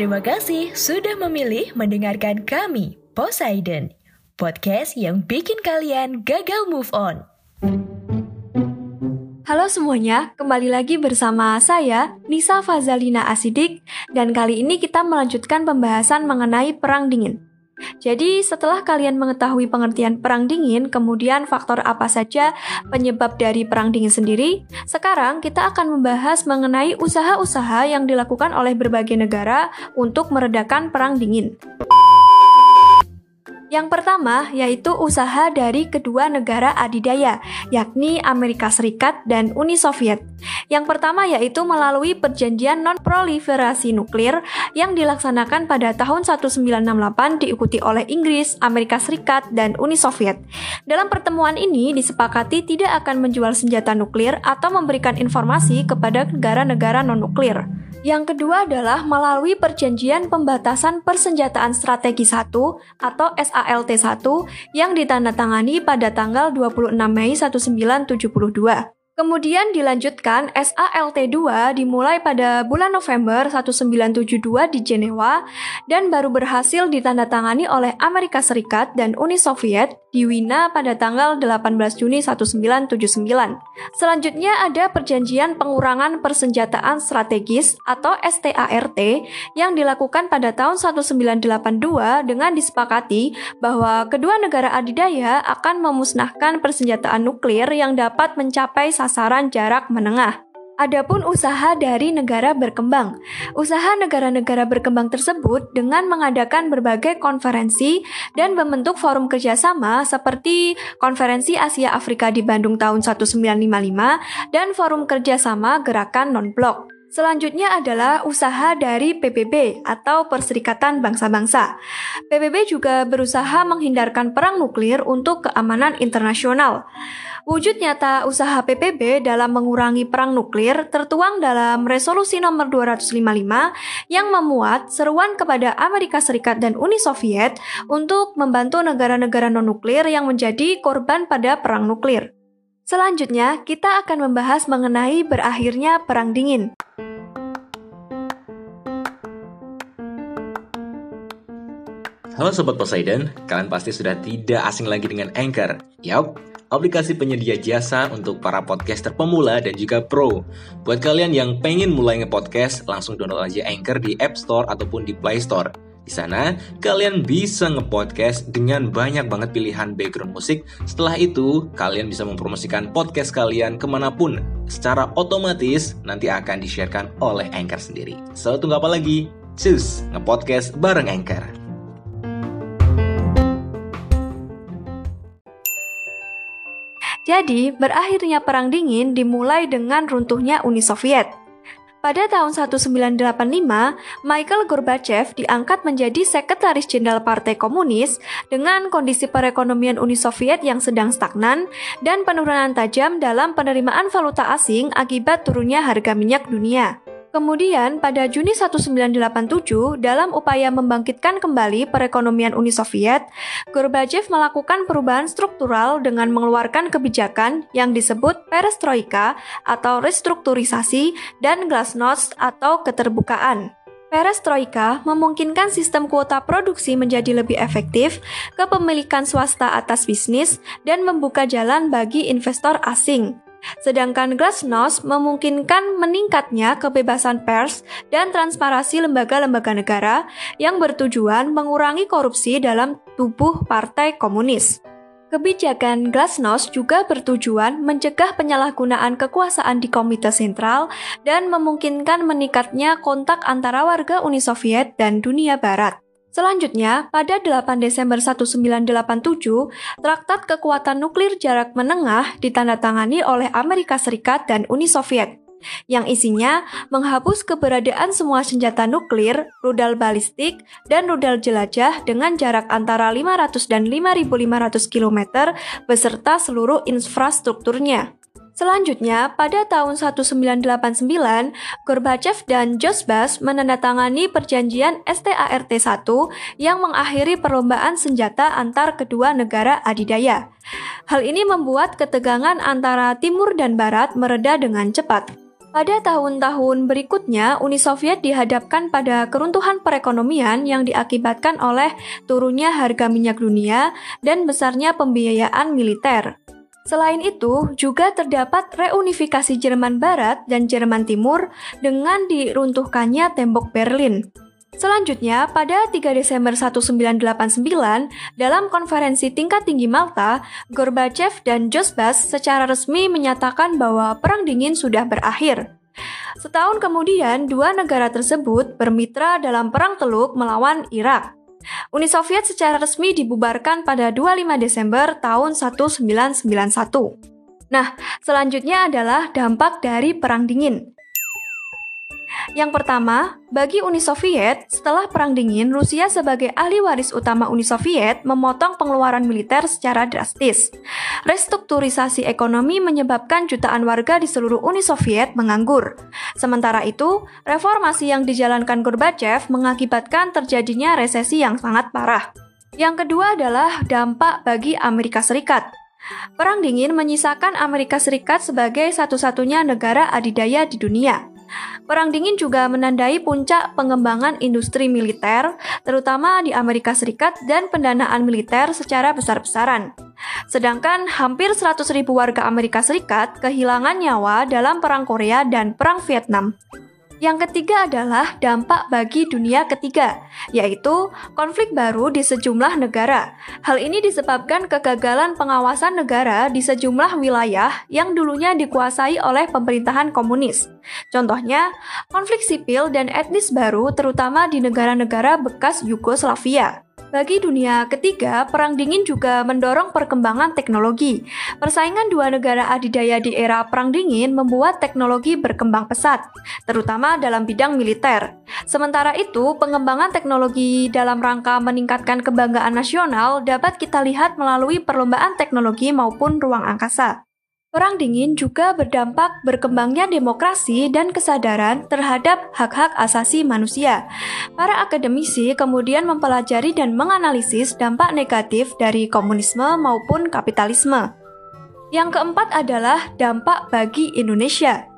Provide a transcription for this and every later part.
Terima kasih sudah memilih mendengarkan kami, Poseidon. Podcast yang bikin kalian gagal move on. Halo semuanya, kembali lagi bersama saya, Nisa Fazalina Asidik, dan kali ini kita melanjutkan pembahasan mengenai Perang Dingin. Jadi, setelah kalian mengetahui pengertian Perang Dingin, kemudian faktor apa saja penyebab dari Perang Dingin sendiri, sekarang kita akan membahas mengenai usaha-usaha yang dilakukan oleh berbagai negara untuk meredakan Perang Dingin. Yang pertama yaitu usaha dari kedua negara adidaya, yakni Amerika Serikat dan Uni Soviet. Yang pertama yaitu melalui perjanjian non-proliferasi nuklir yang dilaksanakan pada tahun 1968 diikuti oleh Inggris, Amerika Serikat, dan Uni Soviet. Dalam pertemuan ini disepakati tidak akan menjual senjata nuklir atau memberikan informasi kepada negara-negara non-nuklir. Yang kedua adalah melalui Perjanjian Pembatasan Persenjataan Strategi 1 atau SALT 1 yang ditandatangani pada tanggal 26 Mei 1972. Kemudian dilanjutkan SALT-2 dimulai pada bulan November 1972 di Jenewa dan baru berhasil ditandatangani oleh Amerika Serikat dan Uni Soviet di Wina pada tanggal 18 Juni 1979. Selanjutnya ada Perjanjian Pengurangan Persenjataan Strategis atau START yang dilakukan pada tahun 1982 dengan disepakati bahwa kedua negara adidaya akan memusnahkan persenjataan nuklir yang dapat mencapai sasaran jarak menengah. Adapun usaha dari negara berkembang. Usaha negara-negara berkembang tersebut dengan mengadakan berbagai konferensi dan membentuk forum kerjasama seperti Konferensi Asia Afrika di Bandung tahun 1955 dan Forum Kerjasama Gerakan Non-Blok. Selanjutnya adalah usaha dari PBB atau Perserikatan Bangsa-Bangsa. PBB juga berusaha menghindarkan perang nuklir untuk keamanan internasional. Wujud nyata usaha PBB dalam mengurangi perang nuklir tertuang dalam resolusi nomor 255 yang memuat seruan kepada Amerika Serikat dan Uni Soviet untuk membantu negara-negara non-nuklir yang menjadi korban pada perang nuklir. Selanjutnya, kita akan membahas mengenai berakhirnya Perang Dingin. Halo Sobat Poseidon, kalian pasti sudah tidak asing lagi dengan Anchor. Yap, aplikasi penyedia jasa untuk para podcaster pemula dan juga pro. Buat kalian yang pengen mulai nge-podcast, langsung download aja Anchor di App Store ataupun di Play Store. Di sana, kalian bisa nge-podcast dengan banyak banget pilihan background musik. Setelah itu, kalian bisa mempromosikan podcast kalian ke mana pun. Secara otomatis, nanti akan di-sharekan oleh Anchor sendiri. So, tunggu apa lagi? Cus, nge-podcast bareng Anchor. Jadi, berakhirnya Perang Dingin dimulai dengan runtuhnya Uni Soviet. Pada tahun 1985, Michael Gorbachev diangkat menjadi Sekretaris Jenderal Partai Komunis dengan kondisi perekonomian Uni Soviet yang sedang stagnan dan penurunan tajam dalam penerimaan valuta asing akibat turunnya harga minyak dunia. Kemudian, pada Juni 1987, dalam upaya membangkitkan kembali perekonomian Uni Soviet, Gorbachev melakukan perubahan struktural dengan mengeluarkan kebijakan yang disebut perestroika atau restrukturisasi dan glasnost atau keterbukaan. Perestroika memungkinkan sistem kuota produksi menjadi lebih efektif, kepemilikan swasta atas bisnis, dan membuka jalan bagi investor asing. Sedangkan glasnost memungkinkan meningkatnya kebebasan pers dan transparansi lembaga-lembaga negara yang bertujuan mengurangi korupsi dalam tubuh Partai Komunis. Kebijakan glasnost juga bertujuan mencegah penyalahgunaan kekuasaan di Komite Sentral dan memungkinkan meningkatnya kontak antara warga Uni Soviet dan dunia Barat. Selanjutnya, pada 8 Desember 1987, Traktat Kekuatan Nuklir Jarak Menengah ditandatangani oleh Amerika Serikat dan Uni Soviet. yang isinya menghapus keberadaan semua senjata nuklir, rudal balistik, dan rudal jelajah dengan jarak antara 500 dan 5.500 km beserta seluruh infrastrukturnya. Selanjutnya, pada tahun 1989, Gorbachev dan Josbas menandatangani perjanjian START-1 yang mengakhiri perlombaan senjata antar kedua negara adidaya. Hal ini membuat ketegangan antara timur dan barat mereda dengan cepat. Pada tahun-tahun berikutnya, Uni Soviet dihadapkan pada keruntuhan perekonomian yang diakibatkan oleh turunnya harga minyak dunia dan besarnya pembiayaan militer. Selain itu, juga terdapat reunifikasi Jerman Barat dan Jerman Timur dengan diruntuhkannya tembok Berlin. Selanjutnya, pada 3 Desember 1989, dalam konferensi tingkat tinggi Malta, Gorbachev dan Josbas secara resmi menyatakan bahwa Perang Dingin sudah berakhir. Setahun kemudian, dua negara tersebut bermitra dalam Perang Teluk melawan Irak. Uni Soviet secara resmi dibubarkan pada 25 Desember tahun 1991. Nah, selanjutnya adalah dampak dari Perang Dingin. Yang pertama, bagi Uni Soviet, setelah Perang Dingin, Rusia sebagai ahli waris utama Uni Soviet memotong pengeluaran militer secara drastis. Restrukturisasi ekonomi menyebabkan jutaan warga di seluruh Uni Soviet menganggur. Sementara itu, reformasi yang dijalankan Gorbachev mengakibatkan terjadinya resesi yang sangat parah. Yang kedua adalah dampak bagi Amerika Serikat. Perang dingin menyisakan Amerika Serikat sebagai satu-satunya negara adidaya di dunia. Perang dingin juga menandai puncak pengembangan industri militer, terutama di Amerika Serikat dan pendanaan militer secara besar-besaran. Sedangkan hampir 100 ribu warga Amerika Serikat kehilangan nyawa dalam Perang Korea dan Perang Vietnam. Yang ketiga adalah dampak bagi dunia ketiga, yaitu konflik baru di sejumlah negara. Hal ini disebabkan kegagalan pengawasan negara di sejumlah wilayah yang dulunya dikuasai oleh pemerintahan komunis. Contohnya, konflik sipil dan etnis baru terutama di negara-negara bekas Yugoslavia. Bagi dunia ketiga, Perang Dingin juga mendorong perkembangan teknologi. Persaingan dua negara adidaya di era Perang Dingin membuat teknologi berkembang pesat, terutama dalam bidang militer. Sementara itu, pengembangan teknologi dalam rangka meningkatkan kebanggaan nasional dapat kita lihat melalui perlombaan teknologi maupun ruang angkasa. Perang dingin juga berdampak berkembangnya demokrasi dan kesadaran terhadap hak-hak asasi manusia. Para akademisi kemudian mempelajari dan menganalisis dampak negatif dari komunisme maupun kapitalisme. Yang keempat adalah dampak bagi Indonesia.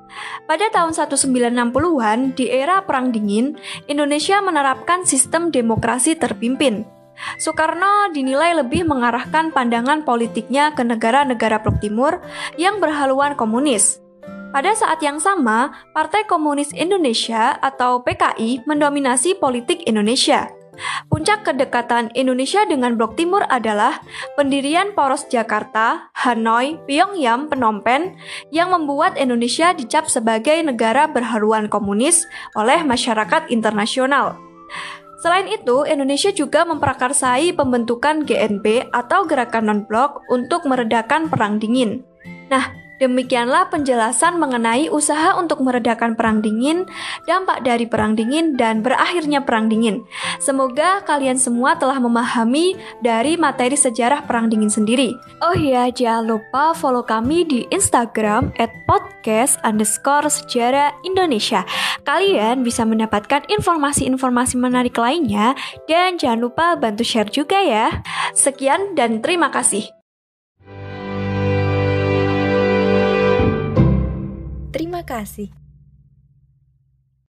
Pada tahun 1960-an, di era Perang Dingin, Indonesia menerapkan sistem demokrasi terpimpin. Soekarno dinilai lebih mengarahkan pandangan politiknya ke negara-negara Blok Timur yang berhaluan komunis. Pada saat yang sama, Partai Komunis Indonesia atau PKI mendominasi politik Indonesia. Puncak kedekatan Indonesia dengan Blok Timur adalah pendirian poros Jakarta, Hanoi, Pyongyang, Phnom Penh yang membuat Indonesia dicap sebagai negara berhaluan komunis oleh masyarakat internasional. Selain itu, Indonesia juga memprakarsai pembentukan GNP atau Gerakan Non-Blok untuk meredakan perang dingin. Nah, Demikianlah penjelasan mengenai usaha untuk meredakan perang dingin, dampak dari perang dingin, dan berakhirnya perang dingin. Semoga kalian semua telah memahami dari materi sejarah perang dingin sendiri. Oh iya, jangan lupa follow kami di Instagram at podcast underscore sejarah Indonesia. Kalian bisa mendapatkan informasi-informasi menarik lainnya dan jangan lupa bantu share juga ya. Sekian dan terima kasih. Terima kasih.